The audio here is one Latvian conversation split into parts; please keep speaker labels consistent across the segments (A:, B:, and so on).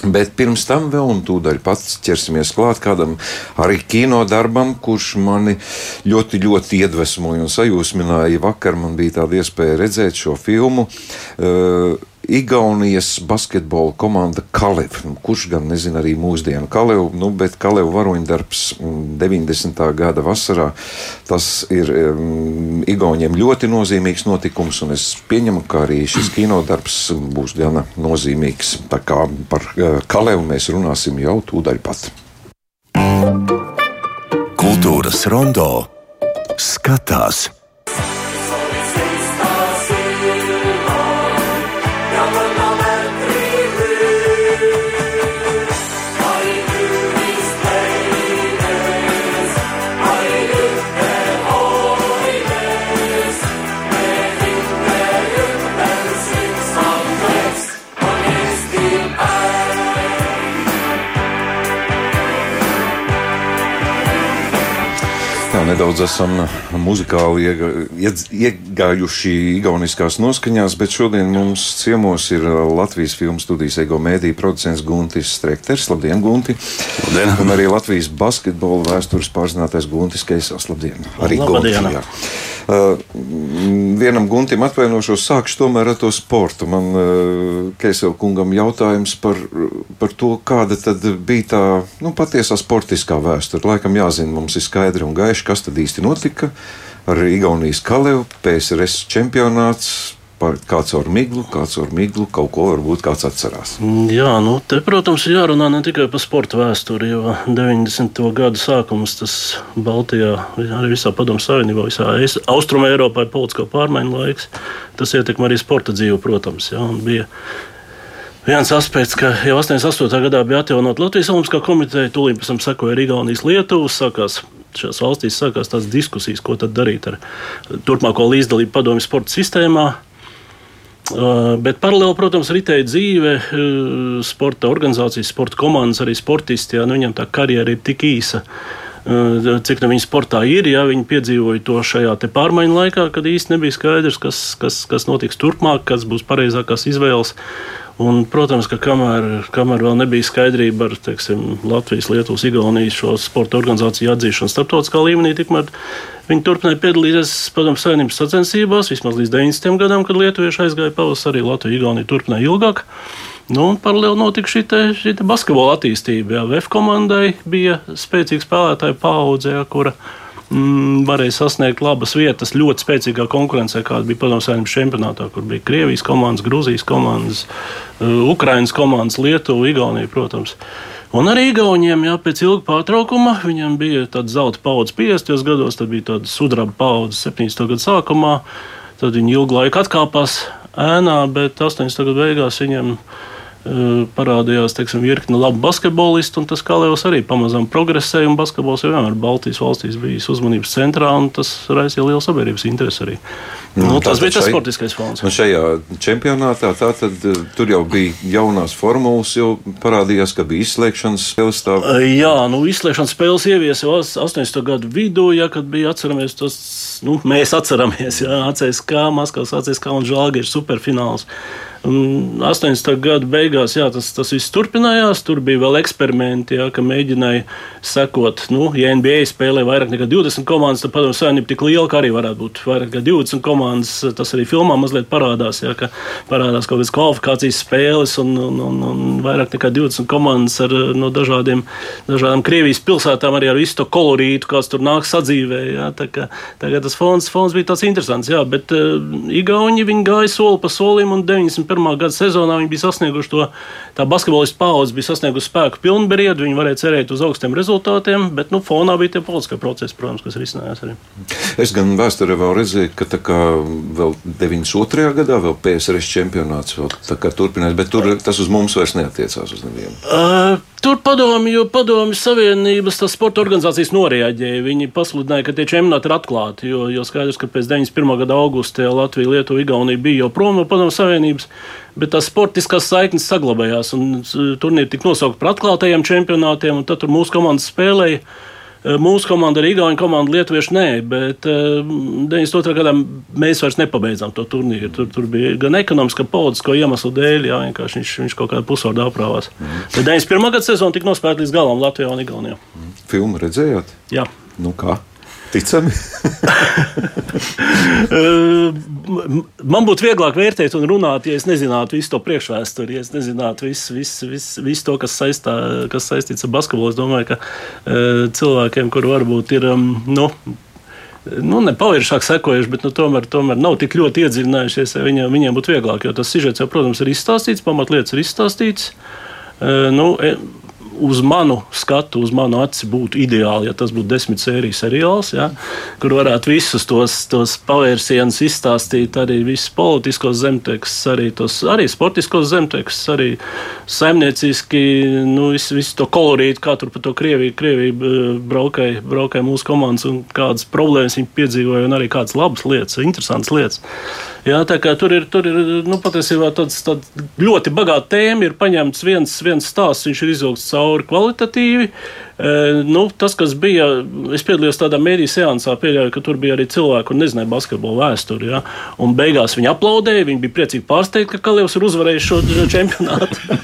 A: Bet pirms tam vēl, un tūdaļ pats ķersimies klāt kādam arī kino darbam, kurš mani ļoti, ļoti iedvesmoja un sajūsmināja. Vakar man bija tāda iespēja redzēt šo filmu. Uh, Igaunijas basketbola komanda Kalev, nu, kurš gan nezina arī mūsdienu Kalevu, nu, bet Kalevu varoņdarbs 90. Mm, gada vasarā, tas ir um, Igauniem ļoti nozīmīgs notikums, un es pieņemu, ka arī šis kinodarbs būs gana nozīmīgs. Tā kā par uh, Kalevu mēs runāsim jau tūdaļ pat. Kultūras rondo skatās. Nedaudz esam muzikāli iegājuši Igauniskās noskaņās, bet šodien mums ciemos ir Latvijas filmu studijas ego mēdī producents Guntis Strekters. Labdien, Gunti! Labdien! Un arī Latvijas basketbola vēstures pārzinātais Guntis Keisels. Labdien! Arī
B: Labdien!
A: Gunti, vienam guntim atvainošos, sākšu tomēr ar to sportu. Man uh, Keisela kungam jautājums par, par to, kāda tad bija tā nu, patiesā sportiskā vēsture. Laikam jāzina, mums ir skaidri un gaiši, kas tad īsti notika ar Igaunijas Kalevu, PSRS čempionāts, kāds ar miglu, kāds ar miglu, kaut ko varbūt kāds atcerās.
B: Jā, nu, te, protams, ir jārunā ne tikai par sporta vēsturi, jo 90. gadu sākums tas Baltijā, arī visā Padomu Savienībā, visā Austrum Eiropā ir politiskā pārmaiņu laiks. Tas ietekmē arī sporta dzīvi, protams. Jā, viens aspekts, ka jau 88. gadā bija atjaunot Latvijas Olimpiskā komiteja, tūlīt pēc tam sekoja arī Igaunijas Lietuvas, sākās šajās valstīs sākās tās diskusijas, ko tad darīt ar turpmāko līdzdalību padomju sporta sistēmā. Uh, bet paralēli, protams, ritēja dzīve, uh, sporta organizācijas, sporta komandas, arī sportisti. Jā, nu, viņam tā karjera ir tik īsa, uh, cik no viņa sportā ir. Jā, viņi piedzīvoja to šajā pārmaiņu laikā, kad īsti nebija skaidrs, kas, kas, kas notiks turpmāk, kas būs pareizākās izvēles. Un, protams, ka kamēr, kamēr vēl nebija skaidrība ar teiksim, Latvijas, Lietuvas, Igaunijas šo sporta organizāciju atzīšanu starptautiskā līmenī, tikmēr viņi turpināja piedalīties Padomu Savienības sacensībās vismaz līdz 90. gadam, kad lietuvieši aizgāja pavasarī. Latvija, Igaunija turpināja ilgāk. Nu, paralēli notika šī, te, šī te basketbola attīstība. Jā. VF komandai bija spēcīga spēlētāja paudze, jā, kura mm, varēja sasniegt labas vietas ļoti spēcīgā konkurencē, kāda bija Padomu Savienības čempionātā, kur bija Krievijas komandas, Grūzijas komandas, uh, Ukrainas komandas, Lietuva, Igaunija, protams. Un arī Igauniem, jā, pēc ilga pārtraukuma, viņiem bija tāda zelta paudze 50. gados, tad bija tāda sudraba paudze 70. gadu sākumā. Tad viņi ilgu laiku atkāpās ēnā, bet 80. gadu beigās viņiem parādījās teiksim, virkne labu basketbolistu, un tas Kalējos arī pamazām progresēja. Basketbols jau vienmēr Baltijas valstīs bijis uzmanības centrā, un tas raisīja lielu sabiedrības interesi arī. Nu, nu, tas bija tas šai, sportiskais fons.
A: Nu šajā čempionātā tātad, tur jau bija jaunās formulas, jau parādījās, ka bija izslēgšanas spēles. Tā...
B: Jā, nu, izslēgšanas spēles ievies jau 80. gadu vidū, ja, kad bija atceramies tos, nu, mēs atceramies, atceries kā Maskavas, kā un Žalgiris superfināls. Un 80. gada beigās jā, tas, tas viss turpinājās. Tur bija vēl eksperimenti, jā, ka mēģināja sekot, nu, ja NBA spēlē vairāk nekā 20 komandas, tad padomju savienība tik liela, ka arī varētu būt vairāk nekā 20 komandas. Tas arī filmā mazliet parādās, jā, ka parādās kaut kādas kvalifikācijas spēles un, un, un, un vairāk nekā 20 komandas ar no dažādiem, dažādām Krievijas pilsētām, arī ar visu to kolorītu, kāds tur nāk sadzīvē. Jā, tā kā, tā kā tas fons, fons bija tāds interesants, jā, bet uh, Igauni gāja soli pa solim un 90 91. gada sezonā viņi bija sasnieguši to, tā basketbolistu paudze bija sasniegusi spēku pilnbriedu, viņi varēja cerēt uz augstiem rezultātiem, bet nu, fonā bija tie politiskie procesi, protams, kas risinājās arī.
A: Es gan vēsturē vēl redzēju, ka tā kā vēl 92. gadā vēl PSRS čempionāts vēl turpinās, bet tur tas uz mums vairs neatiecās uz nevienu.
B: Uh, Tur padomju, padomju savienības sporta organizācijas noreaģēja. Viņi pasludināja, ka tie čempionāti ir atklāti. Jo, jo skaidrs, ka pēc 91. gada augusta Latvija, Lietuva, Igaunija bija jau prom no padomju savienības, bet tās sportiskās saiknes saglabājās. Turnīri tika nosaukti par atklātajiem čempionātiem, un tad mūsu komandas spēlēja. Mūsu komanda ir Igaunija komanda, Lietuvieši nē, bet 92. gadā mēs vairs nepabeidzām to turnīru. Tur, tur bija gan ekonomiska, gan politiska iemeslu dēļ, jā, vienkārši viņš, viņš kaut kādā pusvārdā aprāvās. Mm. Bet 91. gada sezona tika nospēlēta līdz galam Latvijā un Igaunijā.
A: Filmu redzējāt?
B: Jā.
A: Nu kā? Ticami.
B: Man būtu vieglāk vērtēt un runāt, ja es nezinātu visu to priekšvēsturi, ja es nezinātu visu, visu, visu, visu to, kas, saistā, kas saistīts ar basketbolu. Es domāju, ka cilvēkiem, kur varbūt ir. Nu, nu, nepaviršāk sekojuši, bet nu, tomēr, tomēr nav tik ļoti iedziļinājušies. Viņiem, viņiem būtu vieglāk, jo tas sižets jau, protams, ir izstāstīts, pamatlietas ir izstāstīts. Uh, nu, uz manu skatu, uz manu aci būtu ideāli, ja tas būtu desmit sēriju seriāls, ja, kur varētu visus tos, tos pavērsienus izstāstīt, arī visus politiskos zemtekstus, arī, tos, arī sportiskos zemtekstus, arī saimnieciski, nu, visu, visu to kolorītu, kā tur pa to Krieviju, Krieviju braukai, braukai mūsu komandas un kādas problēmas viņi piedzīvoja, un arī kādas labas lietas, interesantas lietas. Jā, tā kā tur ir, tur ir nu, patiesībā tāds, tāds ļoti bagāta tēma, ir paņemts viens, viens stāsts, viņš ir izvilkts cauri kvalitatīvi. Nu, tas, kas bija, es piedalījos tādā mēdīņu seansā, pieļauju, ka tur bija arī cilvēki, kuriem nezināja basketbolu vēsturi. Ja? Un beigās viņi aplaudēja, viņi bija priecīgi pārsteigti, ka Kaljovs ir uzvarējis šo čempionātu.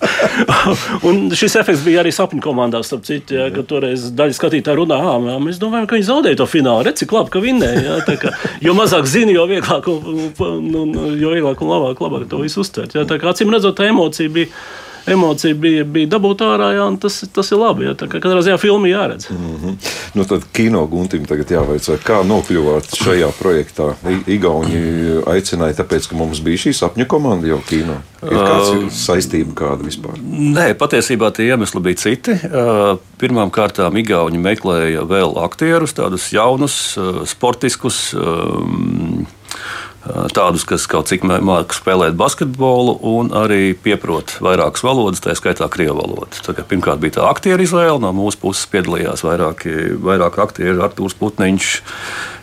B: un šis efekts bija arī sapņu komandās, starp citu, ja, ka toreiz daļa skatītāja runā, ah, mēs domājam, ka viņi zaudēja to finālu. Redz, cik labi, ka vinnēja. Ja? Kā, jo mazāk zini, jo vieglāk un, un, un, jo vieglāk un labāk, labāk to visu uztvert. Ja? Acīm redzot, tā emocija bija emocija bija, bija dabūta ārā, jā, un tas, tas ir labi. Jā, katrā ziņā filmu jāredz.
A: Mm -hmm. nu, tad kino guntim tagad jāvaicā, kā nokļuvāt šajā projektā. I, Igauni aicināja, tāpēc, ka mums bija šī sapņu komanda jau kino. Ir kāds uh, saistība kāda vispār?
C: Nē, patiesībā tie iemesli bija citi. Pirmām kārtām Igauni meklēja vēl aktierus, tādus jaunus, sportiskus. Um, tādus, kas kaut cik māca spēlēt basketbolu un arī pieprot vairākas valodas, tā skaitā krievu valodu. Pirmkārt, bija tā aktieru izvēle. No mūsu puses piedalījās vairāki, vairāki aktieri, Artūrs Putniņš.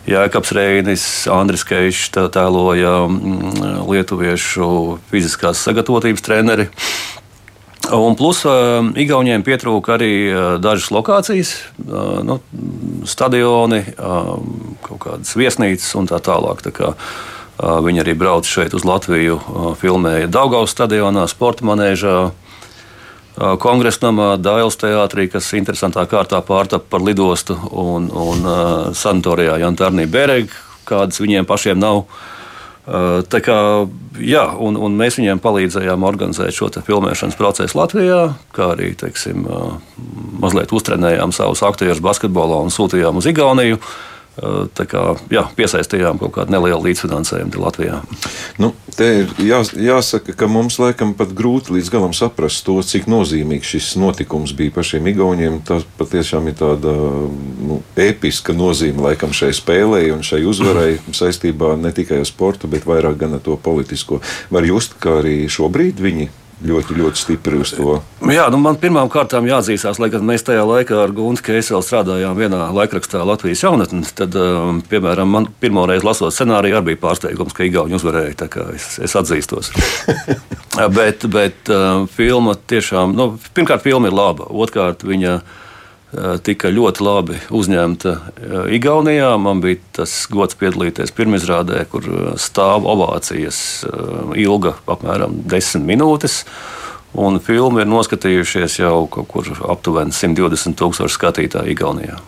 C: Jēkabs Reinis, Andris Keišs tēloja mm, lietuviešu fiziskās sagatavotības treneri. Un plus uh, Igauniem pietrūka arī uh, dažas lokācijas, nu, stadioni, kaut kādas viesnīcas un tā tālāk. Tā kā, uh, Viņi arī brauc šeit uz Latviju, filmēja Daugaus stadionā, sporta manēžā. Kongresa namā, Dāvidas teātrī, kas interesantā kārtā pārtapa par lidostu, un, un uh, sanatorijā Jantarnī Bereg, kādas viņiem pašiem nav. Uh, tā kā, jā, un, un mēs viņiem palīdzējām organizēt šo filmēšanas procesu Latvijā, kā arī teiksim, uh, mazliet uztrenējām savus aktierus basketbolā un sūtījām uz Igauniju. Uh, kā, jā, piesaistījām kaut kādu nelielu līdzfinansējumu Latvijā.
A: Nu, te ir jā, jāsaka, ka mums laikam pat grūti līdz galam saprast to, cik nozīmīgs šis notikums bija pašiem Igauniem. Tas patiešām ir tāda nu, episka nozīme laikam šai spēlei un šai uzvarai saistībā ne tikai ar sportu, bet vairāk gan ar to politisko. Var just, ka arī šobrīd viņi ļoti, ļoti stipri uz to.
C: Jā, nu man pirmām kārtām jāatzīstās, lai gan mēs tajā laikā ar Guntu Keiselu strādājām vienā laikrakstā Latvijas jaunatnē, tad, um, piemēram, man pirmo reizi lasot scenāriju, arī bija pārsteigums, ka Igauni uzvarēja. Es, es atzīstos. bet bet uh, filma tiešām, nu, pirmkārt, filma ir laba, otrkārt, viņa ir tika ļoti labi uzņemta eh, Igaunijā. Man bija tas gods piedalīties pirmizrādē, kur eh, stāv ovācijas ilga apmēram desmit minūtes. Un filmu ir noskatījušies jau kaut kur aptuveni 120 tūkstoši skatītāju Igaunijā.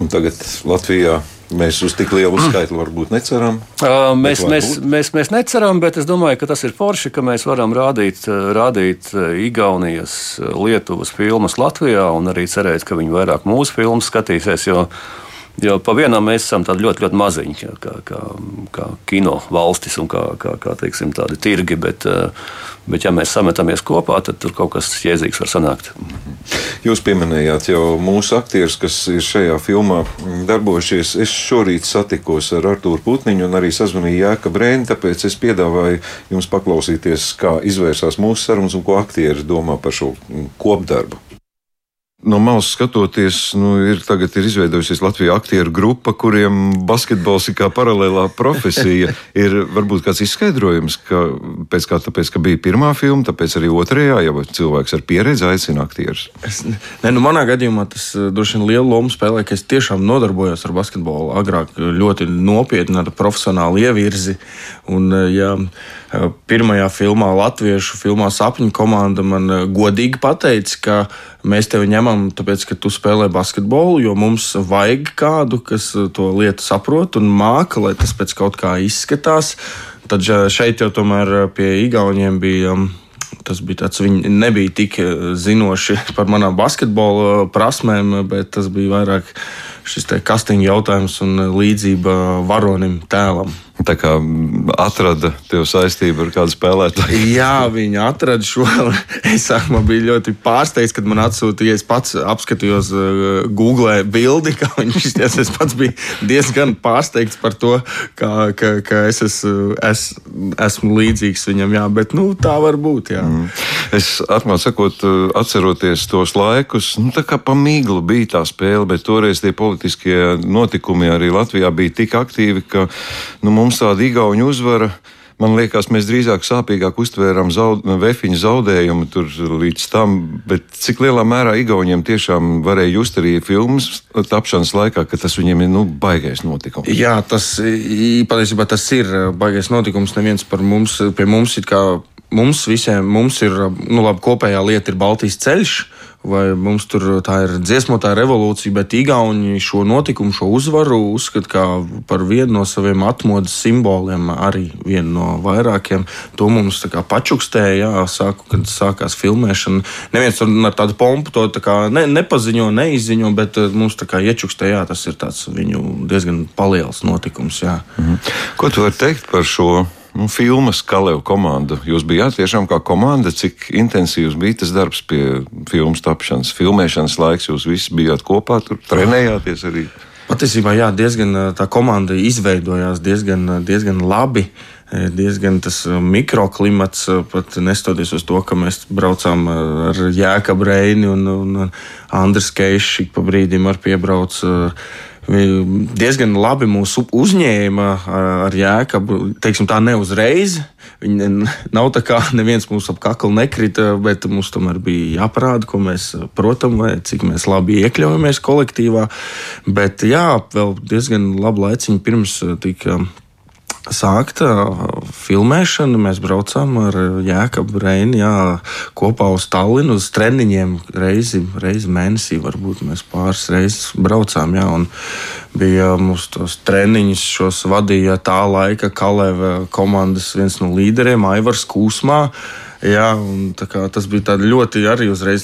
A: Un tagad Latvijā Mēs uz tik lielu skaitu varbūt neceram.
C: Uh, mēs, mēs, mēs, mēs neceram, bet es domāju, ka tas ir forši, ka mēs varam rādīt, rādīt Igaunijas, Lietuvas filmas Latvijā un arī cerēt, ka viņi vairāk mūsu filmas skatīsies. Jo, jo pa vienam mēs esam ļoti, ļoti maziņi, kā, kā, kā kino valstis un kā, kā, kā teiksim, tādi tirgi. Bet, Bet, ja mēs sametamies kopā, tad tur kaut kas jēdzīgs var sanākt.
A: Jūs pieminējāt jau mūsu aktierus, kas ir šajā filmā darbojušies. Es šorīt satikos ar Artūru Putniņu un arī sazvanīju Jēka Brēnu, tāpēc es piedāvāju jums paklausīties, kā izvērsās mūsu sarunas un ko aktieri domā par šo kopdarbu. No malas skatoties, nu, ir, ir izveidojusies Latvijas aktieru grupa, kuriem basketbols ir kā paralēlā profesija. ir varbūt kāds izskaidrojums, ka pēc kā tāpēc, ka bija pirmā filma, tāpēc arī otrajā jau cilvēks ar pieredzi aicina aktierus.
D: Es, ne, nu, manā gadījumā tas eh, droši vien lielu lomu spēlē, ka es tiešām nodarbojos ar basketbolu agrāk ļoti nopietni ar profesionālu ievirzi. Un, eh, ja, Pirmajā filmā, Latviešu filmā Sapņu komanda man godīgi pateica, ka mēs tevi ņemam, tāpēc, ka tu spēlē basketbolu, jo mums vajag kādu, kas to lietu saprot un māca, lai tas pēc kaut kā izskatās. Tad šeit jau tomēr pie Igauniem bija. Tas bija tāds, viņi nebija tik zinoši par manām basketbola prasmēm, bet tas bija vairāk šis kastīņa jautājums un līdzība varonim tēlam.
A: Tā kā atrada tev saistību ar kādu spēlētāju.
D: Jā, viņi atrada šo. Es sākumā biju ļoti pārsteigts, kad man atsūtīja. Es pats apskatījos uh, Google bildi, kā viņš izties. Es pats biju diezgan pārsteigts par to, kā, ka, ka es, esmu, es esmu līdzīgs viņam. Jā, bet nu, tā var būt. Jā. Mm.
A: Es atklāti sakot, uh, atceroties tos laikus, nu, tā kā pamīgli bija tā spēle, bet toreiz tie politiskie notikumi arī Latvijā bija tik aktīvi, ka nu, mums tāda igauņu uzvara. Man liekas, mēs drīzāk sāpīgāk uztvērām zaud, vefiņu zaudējumu tur līdz tam, bet cik lielā mērā Igauniem tiešām varēja just arī filmas tapšanas laikā, ka tas viņiem ir nu, baigais notikums.
D: Jā, tas patiesībā tas ir baigais notikums. Neviens par mums, pie mums ir kā mums visiem, mums ir, nu labi, kopējā lieta ir Baltijas ceļš vai mums tur tā ir dziesmotā revolūcija, bet Igauni šo notikumu, šo uzvaru uzskata par vienu no saviem atmodas simboliem, arī vienu no vairākiem. To mums pačukstēja, jā, sāku, kad sākās filmēšana. Neviens ar tādu pompu to tā ne, nepaziņo, neizziņo, bet eh, mums tā kā iečukstēja, tas ir viņu diezgan paliels notikums. Jā. Mhm.
A: Ko tu vari teikt par šo? Nu, filmas Kaleva komanda. Jūs bijāt tiešām kā komanda, cik intensīvs bija tas darbs pie filmas tapšanas, filmēšanas laiks. Jūs visi bijāt kopā, tur trenējāties arī.
D: Patiesībā, jā, diezgan tā komanda izveidojās diezgan, diezgan labi. Diezgan tas mikroklimats, pat nestoties uz to, ka mēs braucām ar Jēkabu Reini un, un Andris Keišs ik pa brīdim ar piebrauc. Diezgan labi mūs uzņēma ar jēkabu, teiksim tā, ne uzreiz. Viņi nav tā kā neviens mums ap kaklu nekrita, bet mums tomēr bija jāparāda, ko mēs protam, vai cik mēs labi iekļaujamies kolektīvā. Bet jā, vēl diezgan labu laiciņu pirms tika sākta filmēšana. Mēs braucām ar Jēkabu Reini jā, kopā uz Tallinu uz treniņiem reizi, reizi mēnesī. Varbūt mēs pāris reizes braucām. Jā, bija mums tos treniņus, šos vadīja tā laika Kalēva komandas viens no līderiem, Aivars Kūsmā. Jā, tas bija ļoti arī uzreiz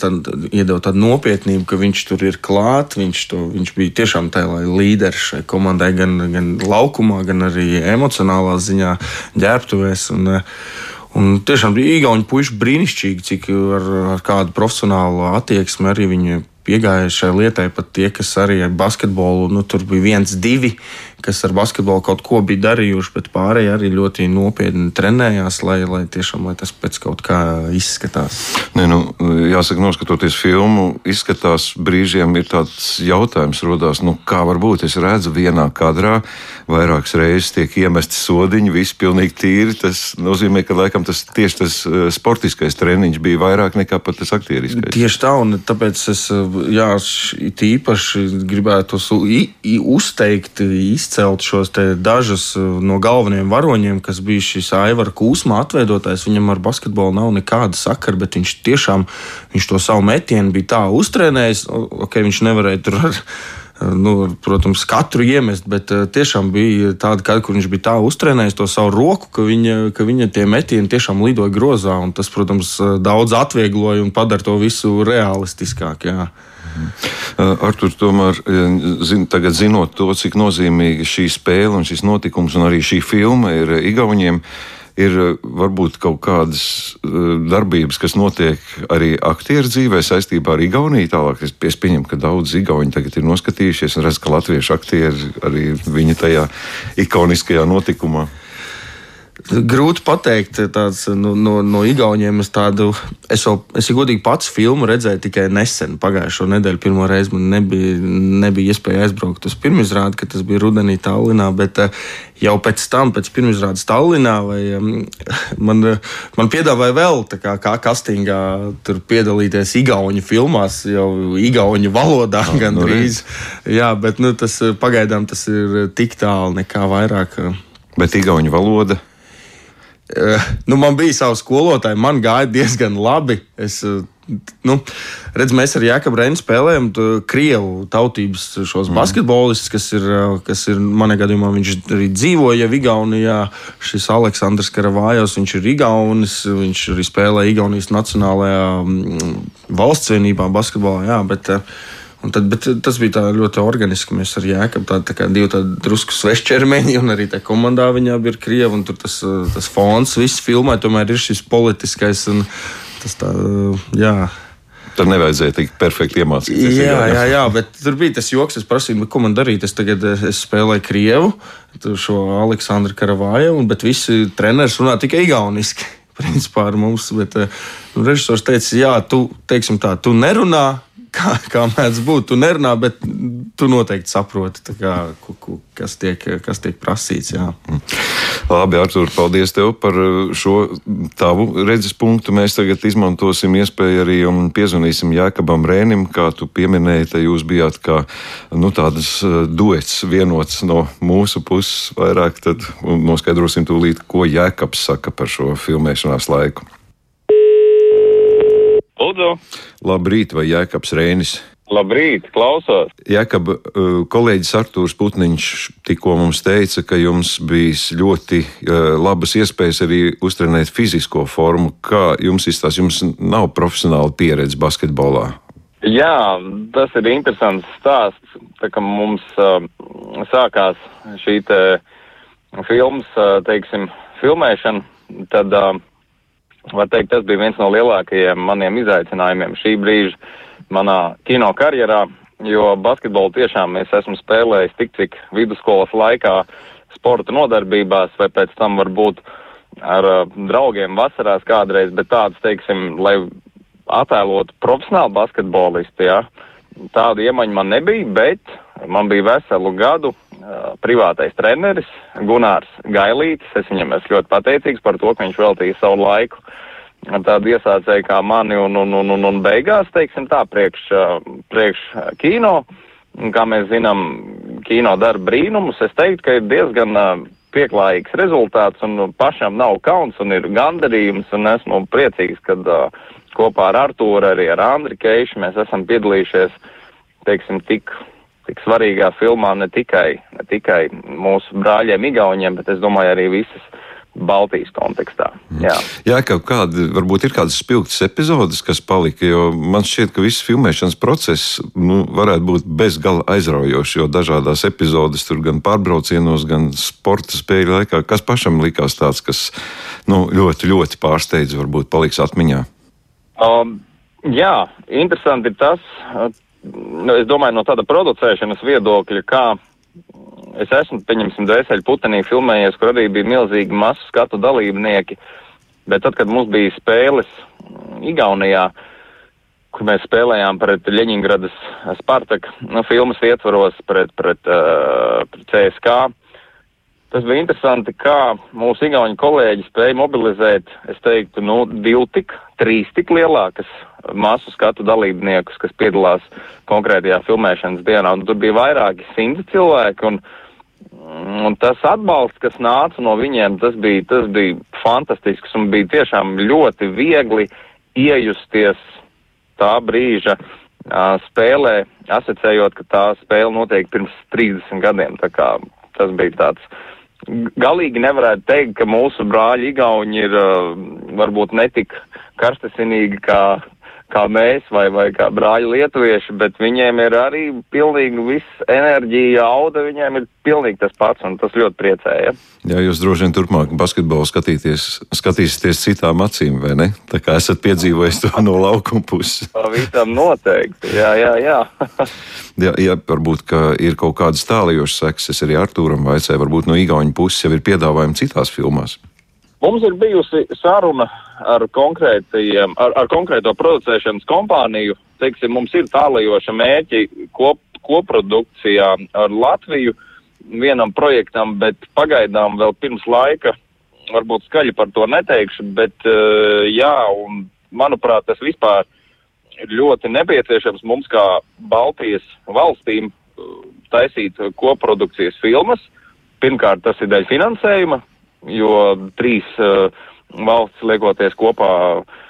D: iedeva tādu nopietnību, ka viņš tur ir klāts. Viņš, to, viņš bija tiešām tādā līderis šai komandai, gan, gan laukumā, gan arī emocionālā ziņā, ģērbtuvēs. Un, un tiešām bija īgauni puiši brīnišķīgi, cik ar, ar kādu profesionālu attieksmi arī viņi piegāja šai lietai. Pat tie, kas arī ar basketbolu, nu, tur bija viens, divi kas ar basketbolu kaut ko bija darījuši, bet pārējie arī ļoti nopietni trenējās, lai, lai tiešām lai tas pēc kaut kā izskatās.
A: Nē, nu, jāsaka, noskatoties filmu, izskatās brīžiem ir tāds jautājums, rodās, nu, kā var būt. Es redzu, vienā kadrā vairākas reizes tiek iemesti sodiņi, viss pilnīgi tīri. Tas nozīmē, ka laikam tas tieši tas eh, sportiskais treniņš bija vairāk nekā pat tas aktieriskais.
D: Tieši tā, un tāpēc es jā, īpaši gribētu uzteikt, izcelt izcelt šos dažus uh, no galvenajiem varoņiem, kas bija šis Aivara Kūsma atveidotājs. Viņam ar basketbolu nav nekāda sakara, bet viņš tiešām viņš to savu metienu bija tā uztrenējis. Okay, viņš nevarēja tur ar nu, protams, katru iemest, bet uh, tiešām bija tāda, kad, kur viņš bija tā uztrenējis to savu roku, ka viņa, ka viņa tie metieni tiešām lidoja grozā. Tas, protams, uh, daudz atviegloja un padara to visu realistiskāk. Jā.
A: Uh, Artur, tomēr, zin, tagad zinot to, cik nozīmīga šī spēle un šis notikums un arī šī filma ir Igauniem, ir varbūt kaut kādas darbības, kas notiek arī aktieru dzīvē saistībā ar Igauniju. Tālāk es pieņemu, ka daudz Igauni tagad ir noskatījušies un redz, ka latviešu aktieri arī viņa tajā ikoniskajā notikumā.
D: Grūti pateikt, tāds, nu, no, no Igauniem es tādu, es jau, es jau godīgi pats filmu redzēju tikai nesen, pagājušo nedēļu. Pirmo reizi man nebija, nebija iespēja aizbraukt uz pirmizrādi, kad tas bija rudenī Tallinā, bet eh, jau pēc tam, pēc pirmizrādes Tallinā, vai, man, man piedāvāja vēl kā, kā kastingā tur piedalīties Igauņu filmās, jau Igauņu valodā oh, gandrīz. Nu, Jā, bet nu, tas pagaidām tas ir tik tālu, nekā vairāk.
A: Bet Igauņu valoda
D: Eh, nu, man bija savi skolotāji, man gāja diezgan labi. Es, eh, nu, redz, mēs ar Jāekabu Reinu spēlējam krievu tautības mm. basketbolistus, kas ir, eh, kas ir manā gadījumā, viņš arī dzīvoja Igaunijā. Šis Aleksandrs Karavājos, viņš ir Igaunis, viņš arī spēlē Igaunijas Nacionālajā mm, valsts vienībā basketbolā. Jā, bet, uh, Tad, tas bija ļoti organiski. Mēs ar Jēkabu tādu tā kā divu tādu drusku svešķermeņi, un arī tā komandā viņā bija krievi. Tur tas, tas fons, viss filmē, tomēr ir šis politiskais un tas tā, jā.
A: Tur nevajadzēja tik perfekti iemācīties.
D: Jā, jā, jā, bet tur bija tas joks. Es prasīju, ko man darīt. Es tagad es spēlēju krievu, šo Aleksandru Karavāju, bet visi treneris runā tikai igauniski. Principā ar mums, bet nu, režisors teica, jā, tu, teiksim tā, tu nerunā, kā, kā mēdz būt. Tu nerunā, bet tu noteikti saproti, kā, kas, tiek, kas tiek prasīts. Jā.
A: Labi, Artur, paldies tev par šo tavu redzes punktu. Mēs tagad izmantosim iespēju arī un piezvanīsim Jākabam Rēnim, kā tu pieminēji, te jūs bijāt kā nu, tādas eh, duets vienots no mūsu puses vairāk, tad noskaidrosim tūlīt, ko Jākabs saka par šo filmēšanās laiku.
E: Lūdzu.
A: Labrīt, vai Jēkabs Rēnis?
E: Labrīt, klausos.
A: Jēkab, uh, kolēģis Artūrs Putniņš tikko mums teica, ka jums bijis ļoti uh, labas iespējas arī uztrenēt fizisko formu. Kā jums izstāsta, jums nav profesionāla pieredze basketbolā?
E: Jā, tas ir interesants stāsts. Tā kā mums uh, sākās šī te filmas, uh, teiksim, filmēšana, tad uh, var teikt, tas bija viens no lielākajiem maniem izaicinājumiem šī brīža manā kino karjerā, jo basketbolu tiešām es esmu spēlējis tik, cik vidusskolas laikā sporta nodarbībās vai pēc tam varbūt ar draugiem vasarās kādreiz, bet tāds, teiksim, lai attēlotu profesionālu basketbolistu, jā, tādu iemaņu man nebija, bet man bija veselu gadu privātais treneris Gunārs Gailītis. Es viņam esmu ļoti pateicīgs par to, ka viņš veltīja savu laiku tādu iesācēju kā mani un, un, un, un, un beigās, teiksim tā, priekš, priekš kino. Kā mēs zinām, kino dara brīnumus. Es teiktu, ka ir diezgan pieklājīgs rezultāts un pašam nav kauns un ir gandarījums un esmu priecīgs, uh, kopā ar Artūru, arī ar Andri Keišu mēs esam piedalījušies, teiksim, tik tik svarīgā filmā ne tikai, ne tikai mūsu brāļiem, Igauniem, bet es domāju arī visas Baltijas kontekstā. Jā,
A: Jā ka kādi, varbūt ir kādas spilgtas epizodes, kas palika, jo man šķiet, ka viss filmēšanas process nu, varētu būt bezgala aizraujošs, jo dažādās epizodes tur gan pārbraucienos, gan sporta spēļu laikā, kas pašam likās tāds, kas nu, ļoti, ļoti pārsteidz, varbūt paliks atmiņā.
E: Um, jā, interesanti ir tas, es domāju, no tāda producēšanas viedokļa, kā es esmu, pieņemsim, dvēseli putenī filmējies, kur arī bija milzīgi masu skatu dalībnieki, bet tad, kad mums bija spēles Igaunijā, kur mēs spēlējām pret Ļeņingradas Spartak, nu, filmas ietvaros pret, pret, uh, pret CSK, Tas bija interesanti, kā mūsu igauņu kolēģi spēja mobilizēt, es teiktu, nu, divu tik, trīs tik lielākas masu skatu dalībniekus, kas piedalās konkrētajā filmēšanas dienā. Un tur bija vairāki simti cilvēki, un, un tas atbalsts, kas nāca no viņiem, tas bija, tas bija fantastisks un bija tiešām ļoti viegli iejusties tā brīža uh, spēlē, asociējot, ka tā spēle notiek pirms 30 gadiem. Tā kā tas bija tāds galīgi nevarētu teikt, ka mūsu brāļi Igauni ir uh, varbūt netik karstasinīgi kā, kā mēs vai, vai kā brāļi lietuvieši, bet viņiem ir arī pilnīgi viss enerģija, auda, viņiem ir pilnīgi tas pats, un tas ļoti priecēja.
A: Jā, jūs droši vien turpmāk basketbolu skatīsieties citām acīm, vai ne? Tā kā esat piedzīvojis to no laukuma puses.
E: Pavisam noteikti, jā, jā, jā.
A: jā, jā, varbūt, ka ir kaut kādas tālajošas sekas, es arī Artūram vaicāju, varbūt no Igauņu puses jau ir piedāvājumi citās filmās.
E: Mums ir bijusi saruna ar, ar, ar konkrēto producēšanas kompāniju. Teiksim, mums ir tālajoša mērķi kop, koprodukcijā ar Latviju vienam projektam, bet pagaidām vēl pirms laika varbūt skaļi par to neteikšu, bet uh, jā, un manuprāt, tas vispār ir ļoti nepieciešams mums kā Baltijas valstīm uh, taisīt koprodukcijas filmas. Pirmkārt, tas ir dēļ finansējuma, jo trīs uh, valsts liekoties kopā, uh,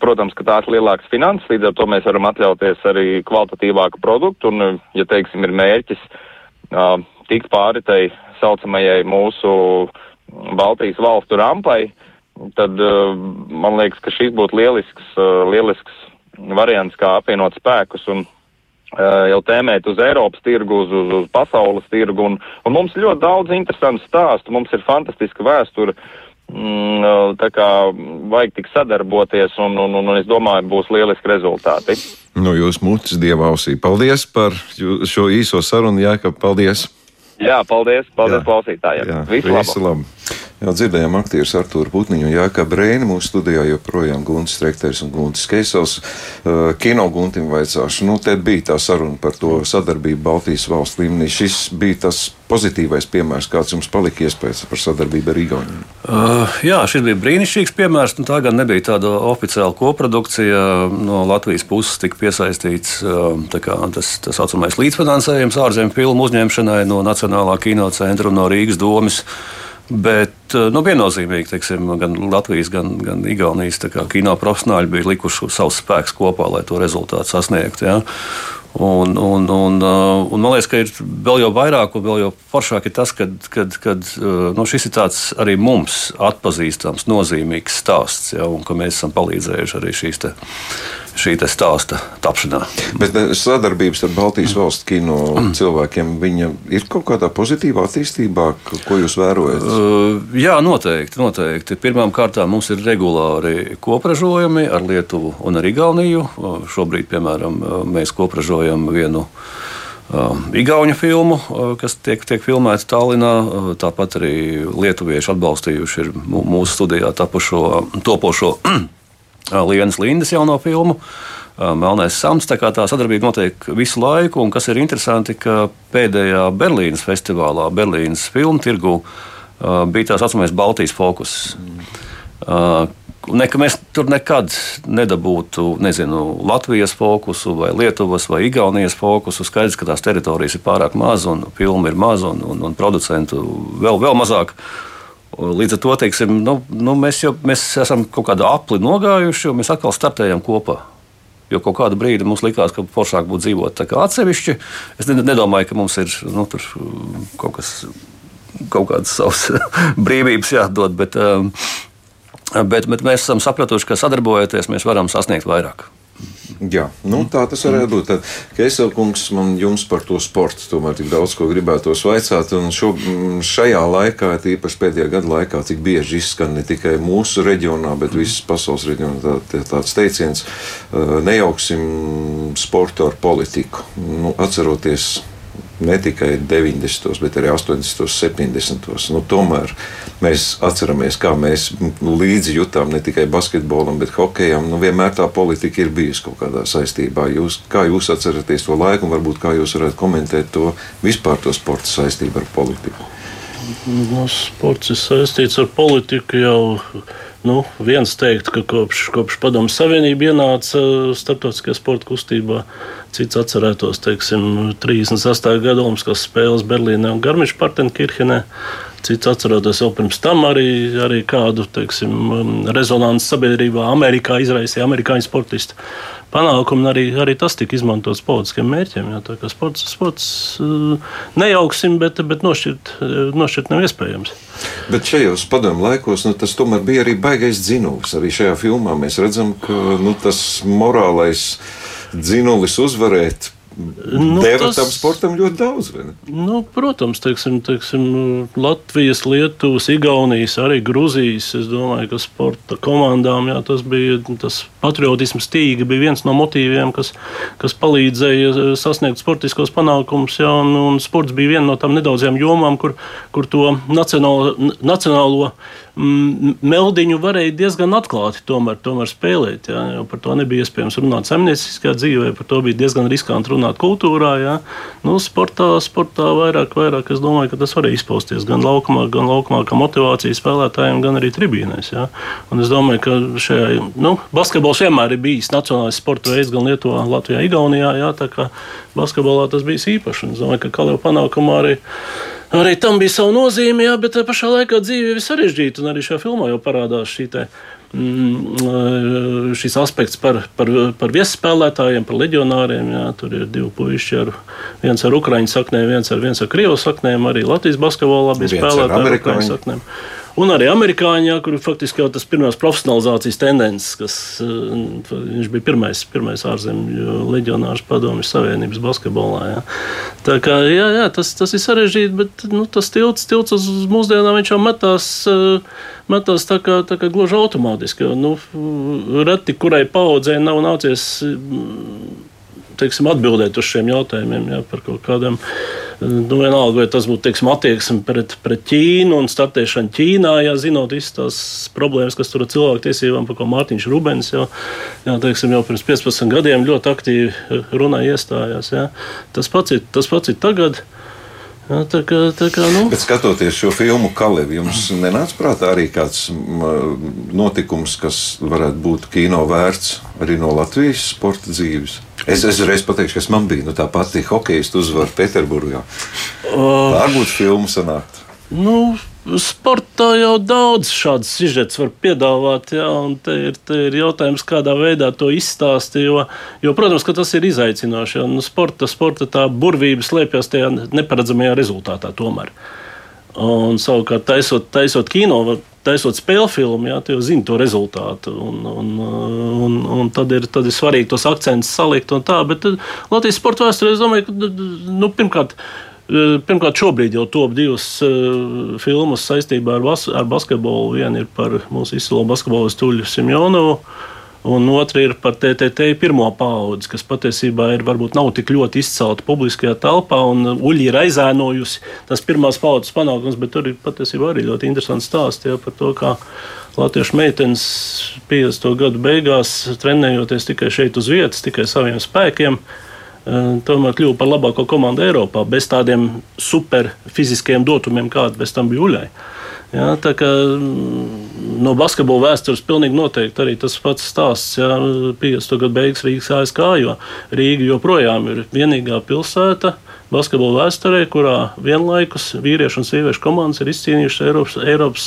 E: protams, ka tās lielākas finanses, līdz ar to mēs varam atļauties arī kvalitatīvāku produktu, un, ja teiksim, ir mērķis uh, tikt pāri tai saucamajai mūsu Baltijas valstu rampai, tad uh, man liekas, ka šis būtu lielisks, uh, lielisks variants, kā apvienot spēkus un uh, jau tēmēt uz Eiropas tirgu, uz, uz, uz pasaules tirgu. Un, un mums ļoti daudz interesantu stāstu, mums ir fantastiska vēsture. Mm, tā kā vajag tik sadarboties, un, un, un, un es domāju, būs lieliski rezultāti.
A: Nu, jūs mutes dievausī. Paldies par šo īso sarunu, Jākab, paldies!
E: Jā, paldies, paldies jā. klausītājiem. Jā, visu, visu labu. labu.
A: Jā, dzirdējām aktierus Artūru Putniņu un Jāka Brēni. Mūsu studijā joprojām Guntis Strekters un Guntis Keisels. Uh, kino Guntim vaicāšu, nu, te bija tā saruna par to sadarbību Baltijas valsts līmenī. Šis bija tas pozitīvais piemērs, kāds jums palika iespējas par sadarbību ar Igauniju?
C: Uh, jā, šis bija brīnišķīgs piemērs. Nu, tā gan nebija tāda oficiāla koprodukcija. No Latvijas puses tika piesaistīts uh, kā, tas tā saucamais līdzfinansējums ārzemju filmu uzņemšanai no Nacionālā kinocentra un no Rīgas domas. Bet eh, nu, viennozīmīgi teiksim, gan Latvijas, gan, gan Igaunijas kino profesionāļi bija likuši savus spēkus kopā, lai to rezultātu sasniegtu. Ja? Un, un, un, eh, un man liekas, ka ir vēl jau vairāk, un vēl jau foršāk ir tas, ka eh, nu, šis ir tāds arī mums atpazīstams, nozīmīgs stāsts, ja, un ka mēs esam palīdzējuši arī šīs šī stāsta tapšanā.
A: Bet eh, sadarbības ar Baltijas valstu kino cilvēkiem ir kaut kādā pozitīvā attīstībā, ko jūs vērojat? Uh,
C: jā, noteikti. noteikti. Pirmkārt, mums ir regulāri kopražojumi ar Lietuvu un ar Igauniju. Uh, šobrīd, piemēram, uh, mēs kopražojam vienu. Igaunu filmu, kas tiek, tiek filmēta Tallinā. Tāpat arī lietuvieši atbalstījuši mūsu studijā tapušo topošo Lienas Lindas jauno filmu. Melnais Sams. Tā tā sadarbība notiek visu laiku, un kas ir interesanti, ka pēdējā Berlīnas festivālā, Berlīnas filmu tirgu, bija tā saucamais Baltijas fokus. Ne, mēs tur nekad nedabūtu nezinu, Latvijas fokusu, vai Lietuvas, vai Igaunijas fokusu. Skaidrs, ka tās teritorijas ir pārāk mazas, un filmu ir maz, un, un, un producentu vēl, vēl mazāk. Uh, Līdz ar to teiksim, nu, nu, mēs, jau, mēs esam kaut kādā apli nogājuši, un mēs atkal startējam kopā. Jo kaut kādu brīdi mums likās, ka foršāk būtu dzīvot atsevišķi. Es nedomāju, ka mums ir nu, kaut kas, kaut kādas savas brīvības jādod, bet, um, bet, bet mēs esam sapratuši, ka sadarbojoties, mēs varam sasniegt vairāk.
A: Jā, nu, tā tas varētu būt. Tad, Keiselkungs, man jums par to sportu tomēr tik daudz ko gribētos vaicāt. Un šo, šajā laikā, tīpaši pēdējā gada laikā, cik bieži izskan ne tikai mūsu reģionā, bet visas pasaules reģionā tā, tāds teiciens, nejauksim sportu ar politiku. Nu, atceroties ne tikai 90. bet arī 80. un 70. Nu, tomēr mēs atceramies, kā mēs līdzi jutām ne tikai basketbolam, bet hokejam. Nu, vienmēr tā politika ir bijusi kaut kādā saistībā. Jūs, kā jūs atceraties to laiku, un varbūt kā jūs varētu komentēt to vispār to sporta saistību ar politiku?
B: No, sports ir saistīts ar politiku jau Nu, viens teikt, ka kopš, kopš Padomu Savienība ienāca starptautiskajā sporta kustībā, cits atcerētos, teiksim, 38. gada Olimpiskās spēles Berlīnē un Garmiņš Partenkirchenē. Cits atceroties vēl pirms tam arī, arī kādu teiksim, rezonanci sabiedrībā Amerikā izraisīja amerikāņu sportistu panākumi, un arī, arī tas tika izmantots politiskiem mērķiem. Jā, tā kā sports, sports eh, nejauksim, bet, bet nošķirt, eh, nošķirt nav iespējams.
A: Bet šajos padomu laikos nu, tas tomēr bija arī baigais dzinulis. Arī šajā filmā mēs redzam, ka nu, tas morālais dzinulis uzvarēt Nu, Deva tas, tam sportam ļoti daudz.
B: Nu, protams, teiksim, teiksim, Latvijas, Lietuvas, Igaunijas, arī Grūzijas. Es domāju, ka sporta komandām jā, tas bija tas patriotisms tīga, bija viens no motīviem, kas, kas palīdzēja sasniegt sportiskos panākumus. Jā, un, un sports bija viena no tām nedaudzajām jomām, kur, kur to nacionālo, nacionālo meldiņu varēja diezgan atklāti tomēr, tomēr spēlēt. Jā, jo par to nebija iespējams runāt saimnieciskā dzīvē, par to bija diezgan riskanti runāt kultūrā. Jā. Nu, sportā, sportā vairāk, vairāk es domāju, ka tas varēja izpausties gan laukumā, gan laukumā kā motivācija spēlētājiem, gan arī tribīnēs. Jā. Un es domāju, ka šajā nu, basketbols vienmēr ir bijis nacionālais sporta veids gan Lietuvā, Latvijā, Igaunijā. Jā, tā kā basketbolā tas bija īpašs. Es domāju, ka Kalēva panākumā arī Arī tam bija sava nozīme, jā, bet pašā laikā dzīve ir sarežģīta. Arī šajā filmā jau parādās šī te, mm, šis aspekts par, par, par viesspēlētājiem, par leģionāriem. Jā, tur ir divi puiši, ar, viens ar ukraiņu saknēm, viens ar, viens ar krievu saknēm. Arī Latvijas basketbolā bija spēlētāji ar ukraiņu saknēm. Un arī amerikāņi, jā, kur faktiski jau tas pirmās profesionalizācijas tendences, kas uh, viņš bija pirmais, pirmais ārzemju leģionārs padomju Savienības basketbolā. Jā. Tā kā jā, jā, tas, tas ir sarežģīti, bet nu, tas tilts, tilts uz mūsdienām viņš jau metās. Uh, metās tā kā, tā kā gluži automātiski. Nu, reti, kurai paudzei nav nācies teiksim, atbildēt uz šiem jautājumiem jā, par kaut kādiem. Nu, vienalga, vai tas būtu teiksim, attieksme pret, pret Ķīnu un startēšanu Ķīnā, jā, zinot visas tās problēmas, kas tur ir cilvēku tiesībām, par ko Mārtiņš Rubens jau, jā, teiksim, jau pirms 15 gadiem ļoti aktīvi runāja, iestājās. Jā. Tas pats ir, tas pats ir tagad. Jā, tā kā, tā kā, nu.
A: Bet skatoties šo filmu Kalevi, jums nenāca prātā arī kāds notikums, kas varētu būt kino vērts arī no Latvijas sporta dzīves? Es, es reiz pateikšu, kas man bija nu, tā pati hokeja uzvara Pēterburgā. Uh, Varbūt filmu sanākt.
B: Nu, Sportā jau daudz šādas sižets var piedāvāt, jā, un te ir, te ir jautājums, kādā veidā to izstāstīt. Jo, jo, protams, ka tas ir izaicinoši. Jo, nu, sporta, sporta tā burvība slēpjas tajā neparedzamajā rezultātā tomēr. Un savukārt, taisot, taisot kino, taisot spēļu filmu, jā, jau zini to rezultātu. Un, un, un, un tad, ir, tad ir svarīgi tos akcentus salikt un tā. Bet Latvijas sporta vēsturē, es domāju, ka nu, pirmkārt. Eh, pirmkārt, šobrīd jau top divas uh, filmas saistībā ar, bas ar basketbolu. Viena ir par mūsu izcilo basketbolistu Tuļu Simjonovu, un otra ir par TTT pirmo paudzi, kas patiesībā ir varbūt nav tik ļoti izcelta publiskajā telpā, un Uļi ir aizēnojusi tas pirmās paudzes panākums, bet tur ir patiesībā arī ļoti interesants stāsts jā, par to, kā latviešu meitenes 50. gadu beigās trenējoties tikai šeit uz vietas, tikai saviem spēkiem tomēr kļuva par labāko komandu Eiropā, bez tādiem superfiziskiem dotumiem, kāda bez tam bija Uļai. Ja, tā kā mm, no basketbola vēstures pilnīgi noteikti arī tas pats stāsts. Ja, 50. gadu beigas Rīgas ASK, jo Rīga joprojām ir vienīgā pilsēta basketbola vēsturē, kurā vienlaikus vīriešu un sieviešu komandas ir izcīnījušas Eiropas, Eiropas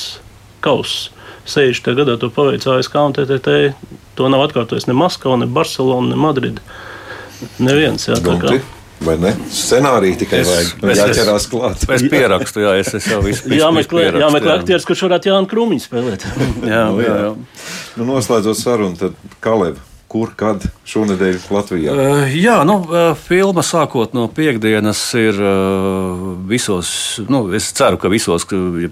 B: kausus. 60. gadā to paveica ASK un TTT. To nav atkārtojis ne Maskava, ne Barcelona, ne Madrida. Neviens, jā.
A: Vai ne? Scenārija tikai es, vajag es, jāķerās klāt.
C: Es pierakstu, jā, es, es jau visu
B: saprotu. Jāmeklē, jāmeklē aktieris, kurš varētu Jānu Krūmiņu spēlēt.
C: jā, jā, jā.
A: Nu, noslēdzot sarunu, tad Kaleva kur, kad šonadēļ Latvijā?
C: Uh, jā, nu, uh, filma sākot no piekdienas ir uh, visos, nu, es ceru, ka visos,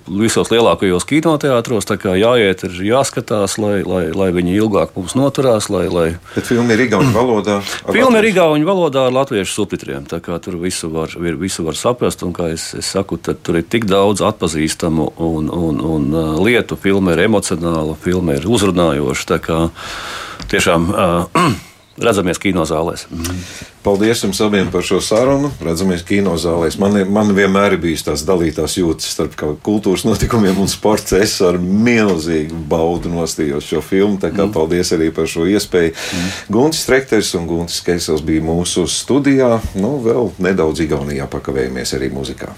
C: visos lielākajos kinoteātros jāiet, ir jāskatās, lai, lai, lai viņi ilgāk mums noturās. Lai, lai...
A: Bet filma ir igauņu valodā.
C: Filma ir igauņu valodā ar latviešu subtitriem, tā kā tur visu var, visu var saprast, un kā es, es saku, tur ir tik daudz atpazīstamu un, un, un lietu. Filma ir emocionāla, filma ir uzrunājoša tiešām uh, redzamies kinozālēs.
A: Paldies jums abiem par šo sarunu. Redzamies kinozālēs. Man, man vienmēr ir bijis tās dalītās jūtas starp kultūras notikumiem un sports. Es ar milzīgu baudu nostījos šo filmu. Tā kā mm. paldies arī par šo iespēju. Mm. Guntis Strekters un Guntis Keisels bija mūsu studijā. Nu, vēl nedaudz Igaunijā pakavējamies arī muzikā.